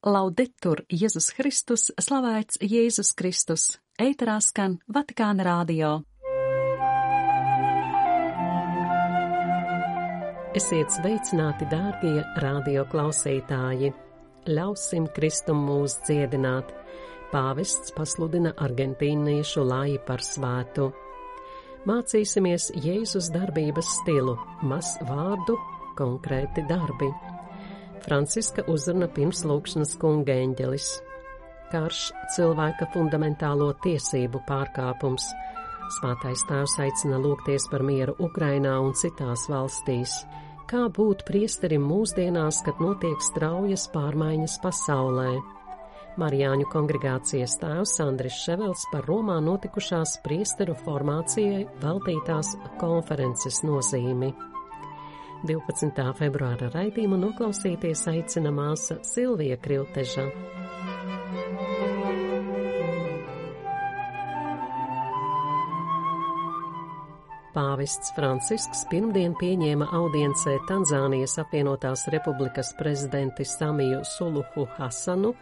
Laudetur Jēzus Kristus, slavēts Jēzus Kristus, eitarā skan Vatikāna rādio. Esiet sveicināti, dārgie radio klausītāji! Ļausim Kristum mūs dziedināt! Pāvests pasludina argentīniešu lāju par svētu. Mācīsimies Jēzus darbības stilu, maz vārdu, konkrēti darbi. Franciska uzruna pirms lūkšanas kunga eņģelis. Karš cilvēka fundamentālo tiesību pārkāpums. Svētais tēvs aicina lūgties par mieru Ukrainā un citās valstīs. Kā būt priesterim mūsdienās, kad notiek straujas pārmaiņas pasaulē? Marijāņu kongregācijas tēvs Andris Ševels par Romā notikušās priesteru formācijai veltītās konferences nozīmi. 12. februāra raidījumu noklausīties aicina māsa Silvija Krilteža. Pāvests Francisks pirmdien pieņēma audiencē Tanzānijas apvienotās republikas prezidenti Samiju Suluhu Hasanu,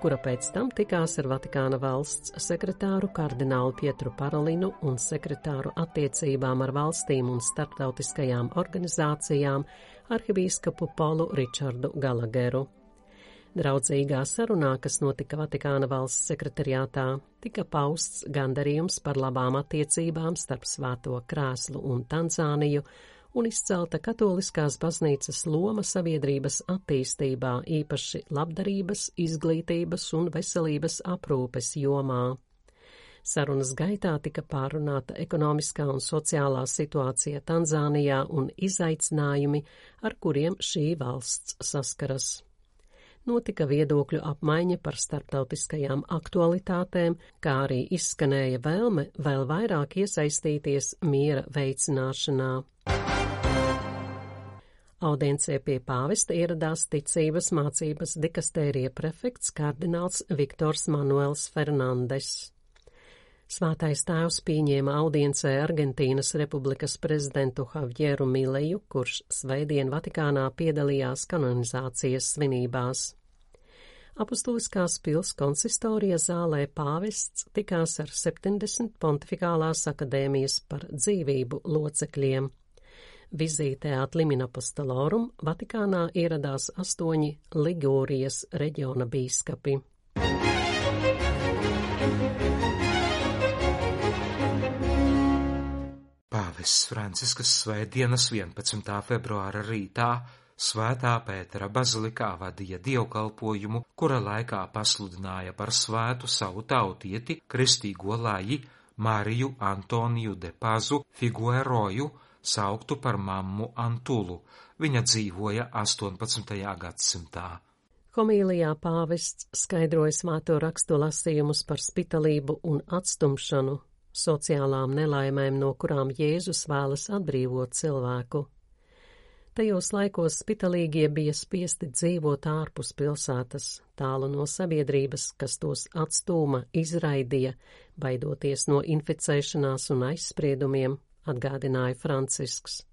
kura pēc tam tikās ar Vatikāna valsts sekretāru kardinālu Pietru Parolinu un sekretāru attiecībām ar valstīm un starptautiskajām organizācijām arhibīskapu Polu Ričardu Galageru. Draudzīgā sarunā, kas notika Vatikāna valsts sekretariātā, tika pausts gandarījums par labām attiecībām starp Svēto krēslu un Tanzāniju un izcelta katoliskās baznīcas loma sabiedrības attīstībā, īpaši labdarības, izglītības un veselības aprūpes jomā. Sarunas gaitā tika pārunāta ekonomiskā un sociālā situācija Tanzānijā un izaicinājumi, ar kuriem šī valsts saskaras. Notika viedokļu apmaiņa par starptautiskajām aktualitātēm, kā arī izskanēja vēlme vēl vairāk iesaistīties miera veicināšanā. Audiencē pie pāvesta ieradās ticības mācības dikastērija prefekts kardināls Viktors Manuels Fernandes. Svētais tēvs pieņēma audiencē Argentīnas republikas prezidentu Javieru Mileju, kurš svētdien Vatikānā piedalījās kanonizācijas svinībās. Apustuliskās pils konsistorija zālē pāvests tikās ar 70 pontifikālās akadēmijas par dzīvību locekļiem. Vizītē at Limina Apostolorum Vatikānā ieradās astoņi Ligūrijas reģiona bīskapi. Pāvests Franciskas svētdienas 11. februāra rītā Svētā Pētera bazilikā vadīja dievkalpojumu, kura laikā pasludināja par svētu savu tautieti, kristīgo lāji Mariju Antoniju de Pazu Figueroju, sauktu par mammu Antulu. Viņa dzīvoja 18. gadsimtā. Homīlijā pāvests skaidroja svāto rakstu lasījumus par spitalību un atstumšanu, sociālām nelaimēm, no kurām Jēzus vēlas atbrīvot cilvēku. Tajos laikos spitalīgie bija spiesti dzīvot ārpus pilsētas, tālu no sabiedrības, kas tos atstūma, izraidīja, baidoties no inficēšanās un aizspriedumiem, atgādināja Francisks.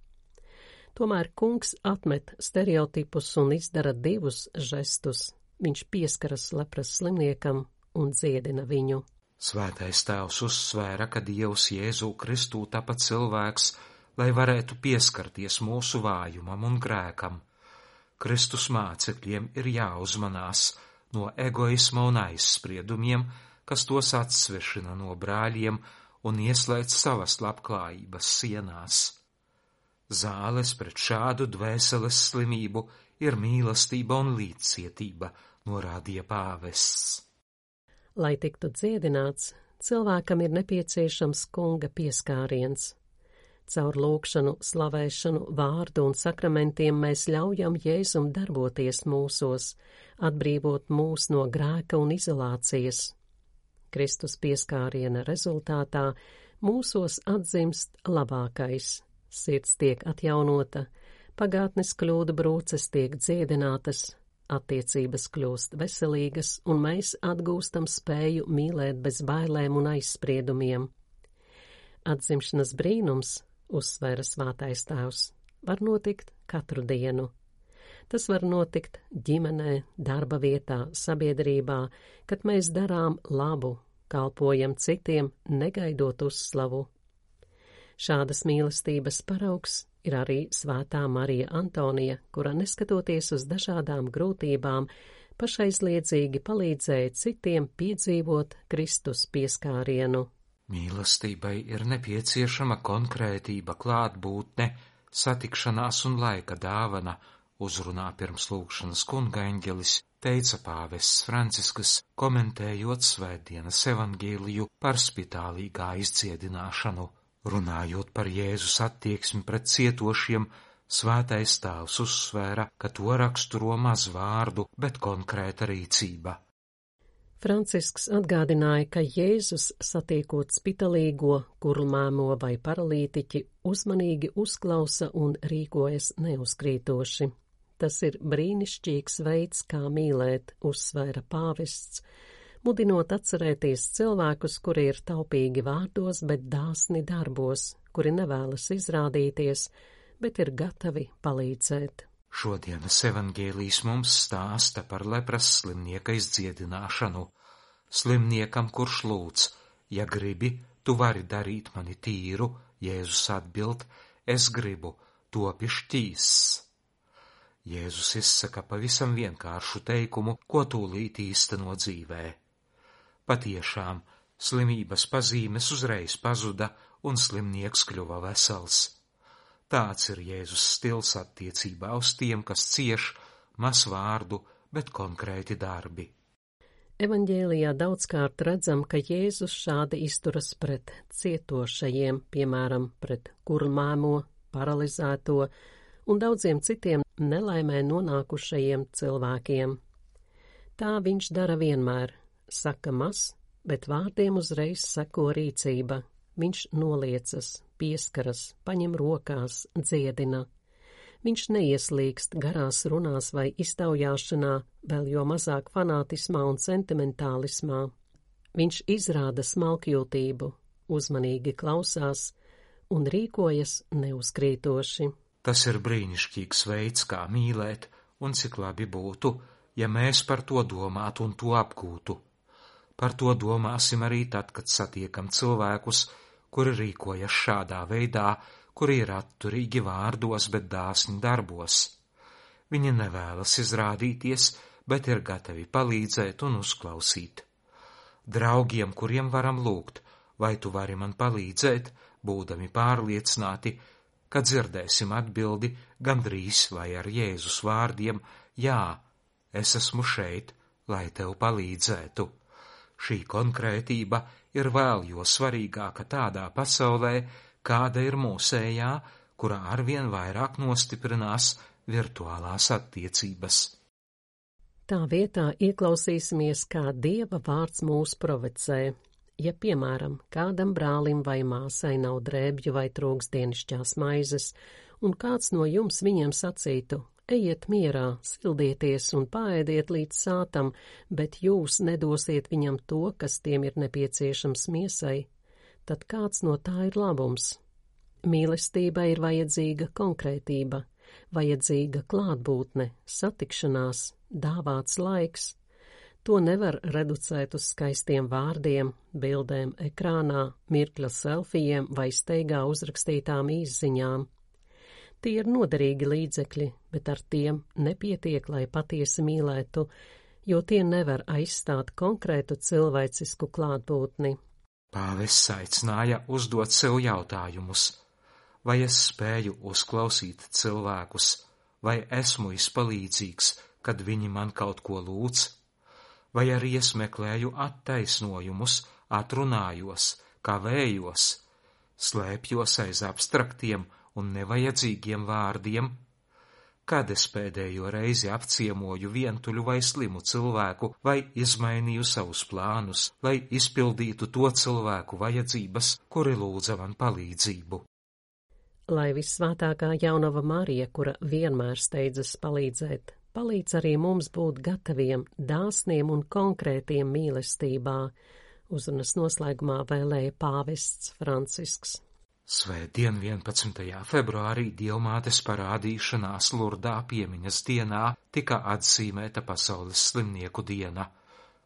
Tomēr kungs atmet stereotipus un izdara divus žestus. Viņš pieskaras lepras slimniekam un dziedina viņu. Svētais tēvs uzsvēra, ka Dievs Jēzu Kristū tapa cilvēks, lai varētu pieskarties mūsu vājumam un grēkam. Kristus mācekļiem ir jāuzmanās no egoisma un aizspriedumiem, kas tos atsvešina no brāļiem un ieslēdz savas labklājības sienās. Zāles pret šādu dvēseles slimību ir mīlestība un līdzcietība, norādīja pāvests. Lai tiktu dziedināts, cilvēkam ir nepieciešams kunga pieskāriens. Caur lūkšanu, slavēšanu, vārdu un sakramentiem mēs ļaujam Jēzum darboties mūsos, atbrīvot mūs no grēka un izolācijas, Kristus pieskāriena rezultātā mūsos atzimst labākais, sirds tiek atjaunota, pagātnes kļūda brūces tiek dziedinātas, attiecības kļūst veselīgas, un mēs atgūstam spēju mīlēt bez bailēm un aizspriedumiem. Atzimšanas brīnums, uzsvēra svātais tēvs, var notikt katru dienu. Tas var notikt ģimenē, darba vietā, sabiedrībā, kad mēs darām labu, kalpojam citiem, negaidot uzslavu. Šādas mīlestības paraugs ir arī Svētā Marija Antonija, kura neskatoties uz dažādām grūtībām, pašaizliedzīgi palīdzēja citiem piedzīvot Kristus pieskārienu. Mīlestībai ir nepieciešama konkrētība, klātbūtne, satikšanās un laika dāvana, uzrunā pirms lūkšanas kunga eņģelis, teica pāvests Franciskas, komentējot svētdienas evangēliju par spitālīgā izciedināšanu. Runājot par Jēzus attieksmi pret cietošiem, svētais tēvs uzsvēra, ka to raksturo maz vārdu, bet konkrēta rīcība. Francisks atgādināja, ka Jēzus satiekot spitalīgo, kurlmēmo vai paralītiķi, uzmanīgi uzklausa un rīkojas neuzkrītoši. Tas ir brīnišķīgs veids, kā mīlēt, uzsvēra pāvests, mudinot atcerēties cilvēkus, kuri ir taupīgi vārdos, bet dāsni darbos, kuri nevēlas izrādīties, bet ir gatavi palīdzēt. Šodienas evangēlijas mums stāsta par lepras slimnieka izdziedināšanu. Slimniekam, kurš lūdz, ja gribi, tu vari darīt mani tīru, Jēzus atbild, es gribu, topi šķīss. Jēzus izsaka pavisam vienkāršu teikumu, ko tūlīt īsteno dzīvē. Patiešām, slimības pazīmes uzreiz pazuda un slimnieks kļuva vesels. Tāds ir Jēzus stils attiecībā uz tiem, kas cieš, maz vārdu, bet konkrēti darbi. Evanģēlijā daudzkārt redzam, ka Jēzus šādi izturas pret cietošajiem, piemēram, pret kurmāmo, paralizēto un daudziem citiem nelaimē nonākušajiem cilvēkiem. Tā viņš dara vienmēr, saka mas, bet vārdiem uzreiz seko rīcība. Viņš noliecas, pieskaras, paņem rokās, dziedina. Viņš neieslīgst garās runās vai iztaujāšanā, vēl jo mazāk fanātismā un sentimentālismā. Viņš izrāda smalkjūtību, uzmanīgi klausās un rīkojas neuzkrītoši. Tas ir brīnišķīgs veids, kā mīlēt, un cik labi būtu, ja mēs par to domātu un to apgūtu. Par to domāsim arī tad, kad satiekam cilvēkus, kuri rīkojas šādā veidā, kuri ir atturīgi vārdos, bet dāsni darbos. Viņi nevēlas izrādīties, bet ir gatavi palīdzēt un uzklausīt. Draugiem, kuriem varam lūgt, vai tu vari man palīdzēt, būdami pārliecināti, kad dzirdēsim atbildi gandrīz vai ar Jēzus vārdiem: Jā, es esmu šeit, lai tev palīdzētu. Šī konkrētība ir vēl jo svarīgāka tādā pasaulē, kāda ir mūsējā, kurā arvien vairāk nostiprinās virtuālās attiecības. Tā vietā ieklausīsimies, kā Dieva vārds mūs provocē, Ja, piemēram, kādam brālim vai māsai nav drēbju vai trūks dienišķās maizes, un kāds no jums viņiem sacītu, ejiet mierā, sildieties un paēdiet līdz sātam, bet jūs nedosiet viņam to, kas tiem ir nepieciešams miesai, tad kāds no tā ir labums? Mīlestībai ir vajadzīga konkrētība, vajadzīga klātbūtne, satikšanās, dāvāts laiks, To nevar reducēt uz skaistiem vārdiem, bildēm ekrānā, mirkļa selfijiem vai steigā uzrakstītām īsziņām. Tie ir noderīgi līdzekļi, bet ar tiem nepietiek, lai patiesi mīlētu, jo tie nevar aizstāt konkrētu cilvēcisku klātbūtni. Pāvests aicināja uzdot sev jautājumus, vai es spēju uzklausīt cilvēkus, vai esmu izpalīdzīgs, kad viņi man kaut ko lūdz, vai arī es meklēju attaisnojumus, atrunājos, kavējos, slēpjos aiz abstraktiem un nevajadzīgiem vārdiem, kad es pēdējo reizi apciemoju vientuļu vai slimu cilvēku, vai izmainīju savus plānus, lai izpildītu to cilvēku vajadzības, kuri lūdza man palīdzību. Lai visvētākā jaunava Marija, kura vienmēr steidzas palīdzēt, palīdz arī mums būt gataviem, dāsniem un konkrētiem mīlestībā, uzrunas noslēgumā vēlēja pāvests Francisks. Svētdien 11. februārī Dievmātes parādīšanās Lurdā piemiņas dienā tika atzīmēta Pasaules slimnieku diena.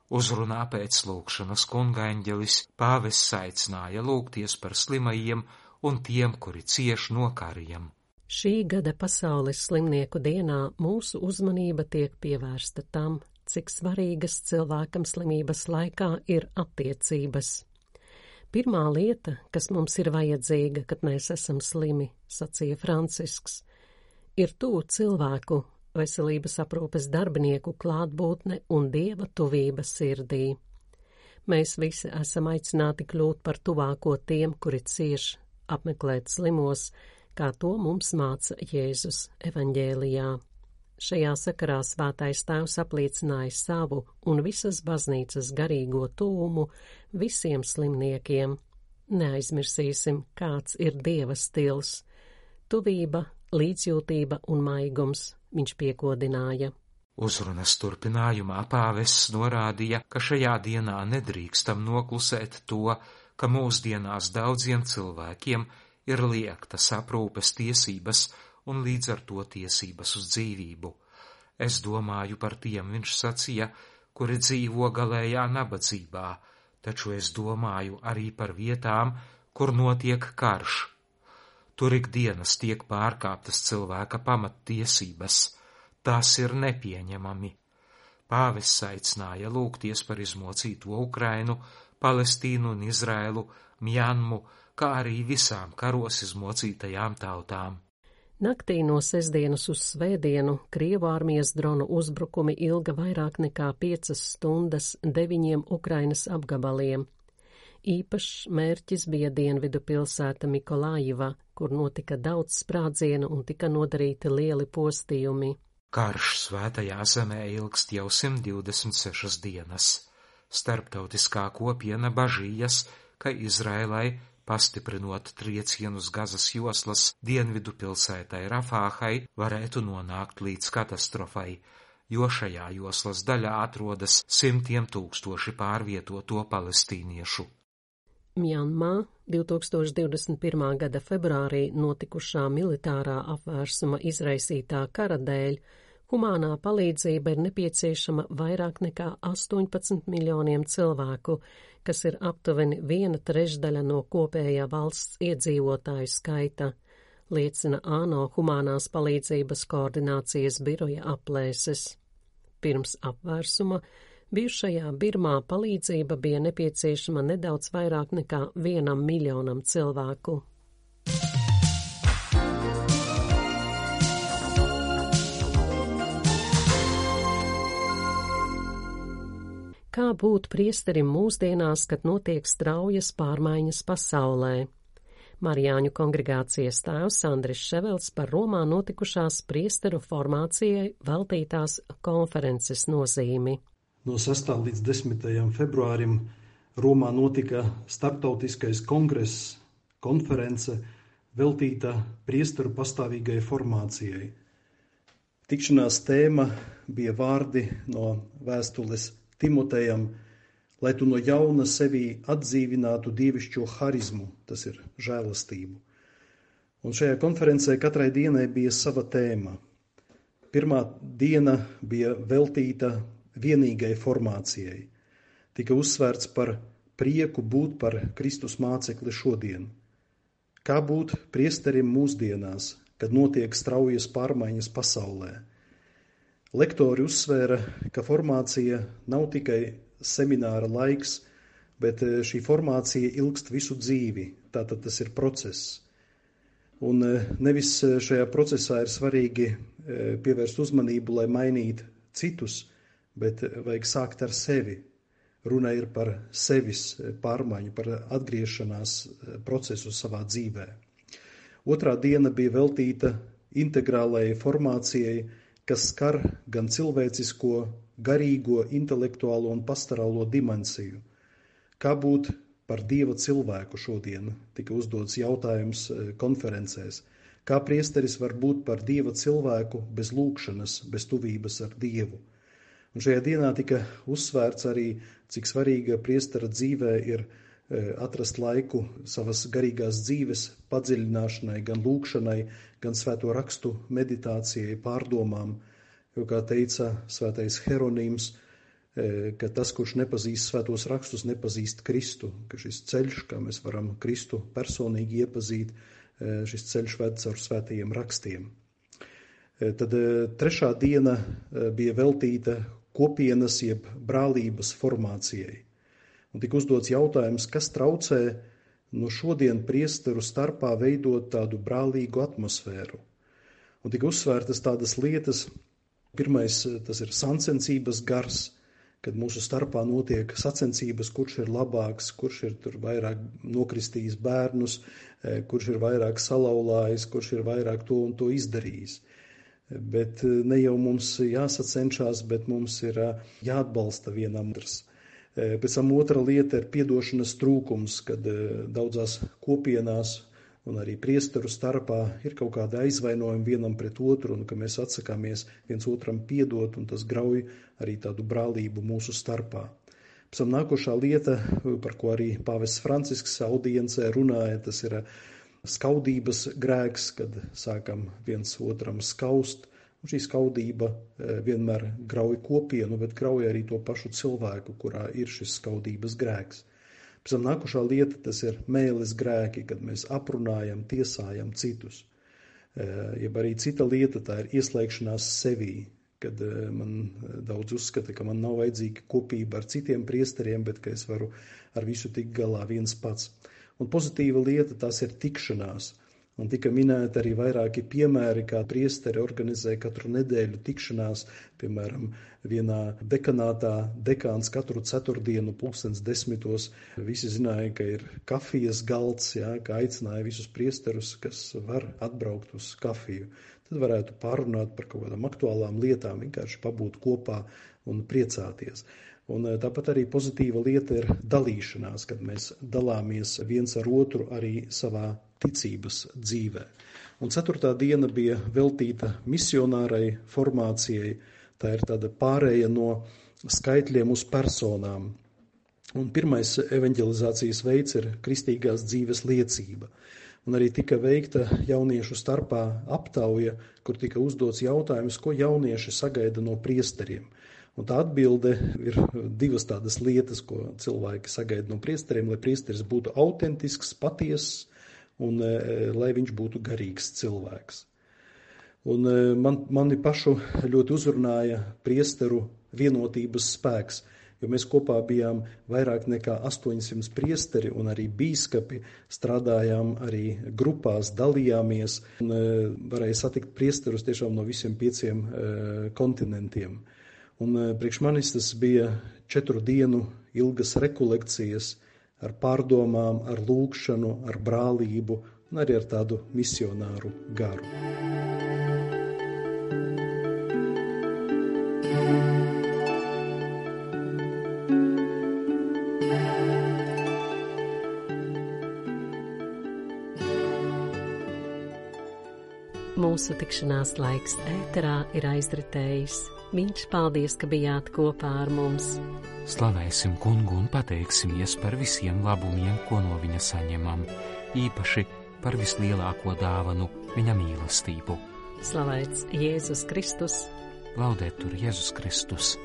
Uzrunā pēc lūkšanas kungaņģelis pāvests aicināja lūgties par slimajiem un tiem, kuri cieš no kariem. Šī gada Pasaules slimnieku dienā mūsu uzmanība tiek pievērsta tam, cik svarīgas cilvēkam slimības laikā ir attiecības. Pirmā lieta, kas mums ir vajadzīga, kad mēs esam slimi, sacīja Francisks, ir tū cilvēku, veselības aprūpes darbinieku klātbūtne un dieva tuvība sirdī. Mēs visi esam aicināti kļūt par tuvāko tiem, kuri cieš, apmeklēt slimos, kā to mums māca Jēzus evaņģēlijā. Šajā sakarā svētais tēvs apliecināja savu un visas baznīcas garīgo tūmu visiem slimniekiem. Neaizmirsīsim, kāds ir Dieva stils - tuvība, līdzjūtība un maigums, viņš piekodināja. Uzrunas turpinājumā pāvests norādīja, ka šajā dienā nedrīkstam noklusēt to, ka mūsdienās daudziem cilvēkiem ir liektas aprūpes tiesības un līdz ar to tiesības uz dzīvību. Es domāju par tiem, viņš sacīja, kuri dzīvo galējā nabadzībā, taču es domāju arī par vietām, kur notiek karš. Tur ikdienas tiek pārkāptas cilvēka pamattiesības. Tas ir nepieņemami. Pāvis aicināja lūgties par izmocīto Ukrainu, Palestīnu un Izrēlu, Mjanmu, kā arī visām karos izmocītajām tautām. Naktī no sestdienas uz svētdienu Krievu armijas dronu uzbrukumi ilga vairāk nekā piecas stundas deviņiem Ukrainas apgabaliem. Īpašs mērķis bija dienvidu pilsēta Mikolājiva, kur notika daudz sprādzienu un tika nodarīti lieli postījumi. Karš svētajā zemē ilgst jau 126 dienas. Starptautiskā kopiena bažījas, ka Izrēlai pastiprinot triecienus Gazas joslas dienvidu pilsētai Rafāhai, varētu nonākt līdz katastrofai, jo šajā joslas daļā atrodas simtiem tūkstoši pārvietoto palestīniešu. Mjanmā 2021. gada februārī notikušā militārā apvērsuma izraisītā kara dēļ Humānā palīdzība ir nepieciešama vairāk nekā 18 miljoniem cilvēku, kas ir aptuveni viena trešdaļa no kopējā valsts iedzīvotāju skaita, liecina ANO Humānās palīdzības koordinācijas biroja aplēses. Pirms apvērsuma bijušajā Birmā palīdzība bija nepieciešama nedaudz vairāk nekā vienam miljonam cilvēku. Kā būt priesterim mūsdienās, kad notiek straujas pārmaiņas pasaulē. Marijāņu kongregācijas tēvs Andris Ševels par Romā notikušās priesteru formācijai veltītās konferences nozīmi. No 6. līdz 10. februārim Romā notika starptautiskais kongress, konference veltīta priesteru pastāvīgai formācijai. Tikšanās tēma bija vārdi no vēstules Timotejam, lai tu no jauna sevī atdzīvinātu dievišķo harizmu, tas ir žēlastību. Un šajā konferencē katrai dienai bija sava tēma. Pirmā diena bija veltīta vienīgai formācijai. Tika uzsvērts par prieku būt par Kristus mācekli šodien. Kā būt priesterim mūsdienās, kad notiek straujas pārmaiņas pasaulē? Lektori uzsvēra, ka formācija nav tikai semināra laiks, bet eh, šī formācija ilgst visu dzīvi, tātad tas ir process. Un eh, nevis eh, šajā procesā ir svarīgi pievērst uzmanību, lai mainītu citus, bet vajag sākt ar sevi. Runa ir par sevis pārmaiņu, par atgriešanās procesu savā dzīvē. Otrā diena bija veltīta integrālajai formācijai, kas skar gan cilvēcisko, garīgo, intelektuālo un pastorālo dimensiju. Kā būt par dieva cilvēku šodien tika uzdots jautājums e, konferencēs. Kā priesteris var būt par dieva cilvēku bez lūkšanas, bez tuvības ar dievu? Un šajā dienā tika uzsvērts arī, cik svarīga priestera dzīvē ir atrast laiku savas garīgās dzīves padziļināšanai, gan lūkšanai, gan svēto rakstu meditācijai, pārdomām. Jo, kā teica svētais Heronīms, ka tas, kurš nepazīst svētos rakstus, nepazīst Kristu, ka šis ceļš, kā mēs varam Kristu personīgi iepazīt, šis ceļš ved caur svētajiem rakstiem. Tad trešā diena bija veltīta kopienas jeb brālības formācijai. Un tika uzdots jautājums, kas traucē no šodien priesteru starpā veidot tādu brālīgu atmosfēru. Un tika uzsvērtas tādas lietas, pirmais tas ir sancensības gars, kad mūsu starpā notiek sacensības, kurš ir labāks, kurš ir tur vairāk nokristījis bērnus, eh, kurš ir vairāk salauzājis, kurš ir vairāk to un to izdarījis. Bet eh, ne jau mums jāsacenšas, bet mums ir eh, jāatbalsta vienam otrs. Pēc tam otra lieta ir piedošanas trūkums, kad daudzās kopienās un arī priesteru starpā ir kaut kāda aizvainojuma vienam pret otru, un ka mēs atsakāmies viens otram piedot, un tas grauj arī tādu brālību mūsu starpā. Pēc tam nākošā lieta, par ko arī pāvests Francisks audiencē runāja, tas ir skaudības grēks, kad sākam viens otram skaust, un šī skaudība e, vienmēr grauj kopienu, bet grauj arī to pašu cilvēku, kurā ir šis skaudības grēks. Pēc tam nākošā lieta tas ir mēlis grēki, kad mēs aprunājam, tiesājam citus. E, jeb arī cita lieta tā ir ieslēgšanās sevī, kad e, man daudz uzskata, ka man nav vajadzīga kopība ar citiem priesteriem, bet ka es varu ar visu tikt galā viens pats. Un pozitīva lieta tās ir tikšanās. Un tika minēti arī vairāki piemēri, kā priesteri organizē katru nedēļu tikšanās, piemēram, vienā dekanātā dekāns katru ceturtdienu pulkstens desmitos. Visi zināja, ka ir kafijas galds, jā, ka aicināja visus priesterus, kas var atbraukt uz kafiju. Tad varētu pārunāt par kaut kādām aktuālām lietām, vienkārši pabūt kopā un priecāties. Un eh, tāpat arī pozitīva lieta ir dalīšanās, kad mēs dalāmies viens ar otru arī savā ticības dzīvē. Un ceturtā diena bija veltīta misionārai formācijai. Tā ir tāda pārēja no skaitļiem uz personām. Un pirmais evanģelizācijas veids ir kristīgās dzīves liecība. Un arī tika veikta jauniešu starpā aptauja, kur tika uzdots jautājums, ko jaunieši sagaida no priesteriem. Un tā atbilde ir divas tādas lietas, ko cilvēki sagaida no priesteriem, lai priesteris būtu autentisks, patiess un e, lai viņš būtu garīgs cilvēks. Un e, man, mani pašu ļoti uzrunāja priesteru vienotības spēks, jo mēs kopā bijām vairāk nekā 800 priesteri un arī bīskapi, strādājām arī grupās, dalījāmies un e, varēja satikt priesterus tiešām no visiem pieciem kontinentiem. Un priekš manis tas bija četru dienu ilgas rekolekcijas ar pārdomām, ar lūkšanu, ar brālību un arī ar tādu misionāru garu. Mūsu tikšanās laiks ēterā ir aizritējis. Viņš paldies, ka bijāt kopā ar mums. Slavēsim kungu un pateiksimies par visiem labumiem, ko no viņa saņemam, īpaši par vislielāko dāvanu viņa mīlestību. Slavēts Jēzus Kristus! Laudēt tur Jēzus Kristus!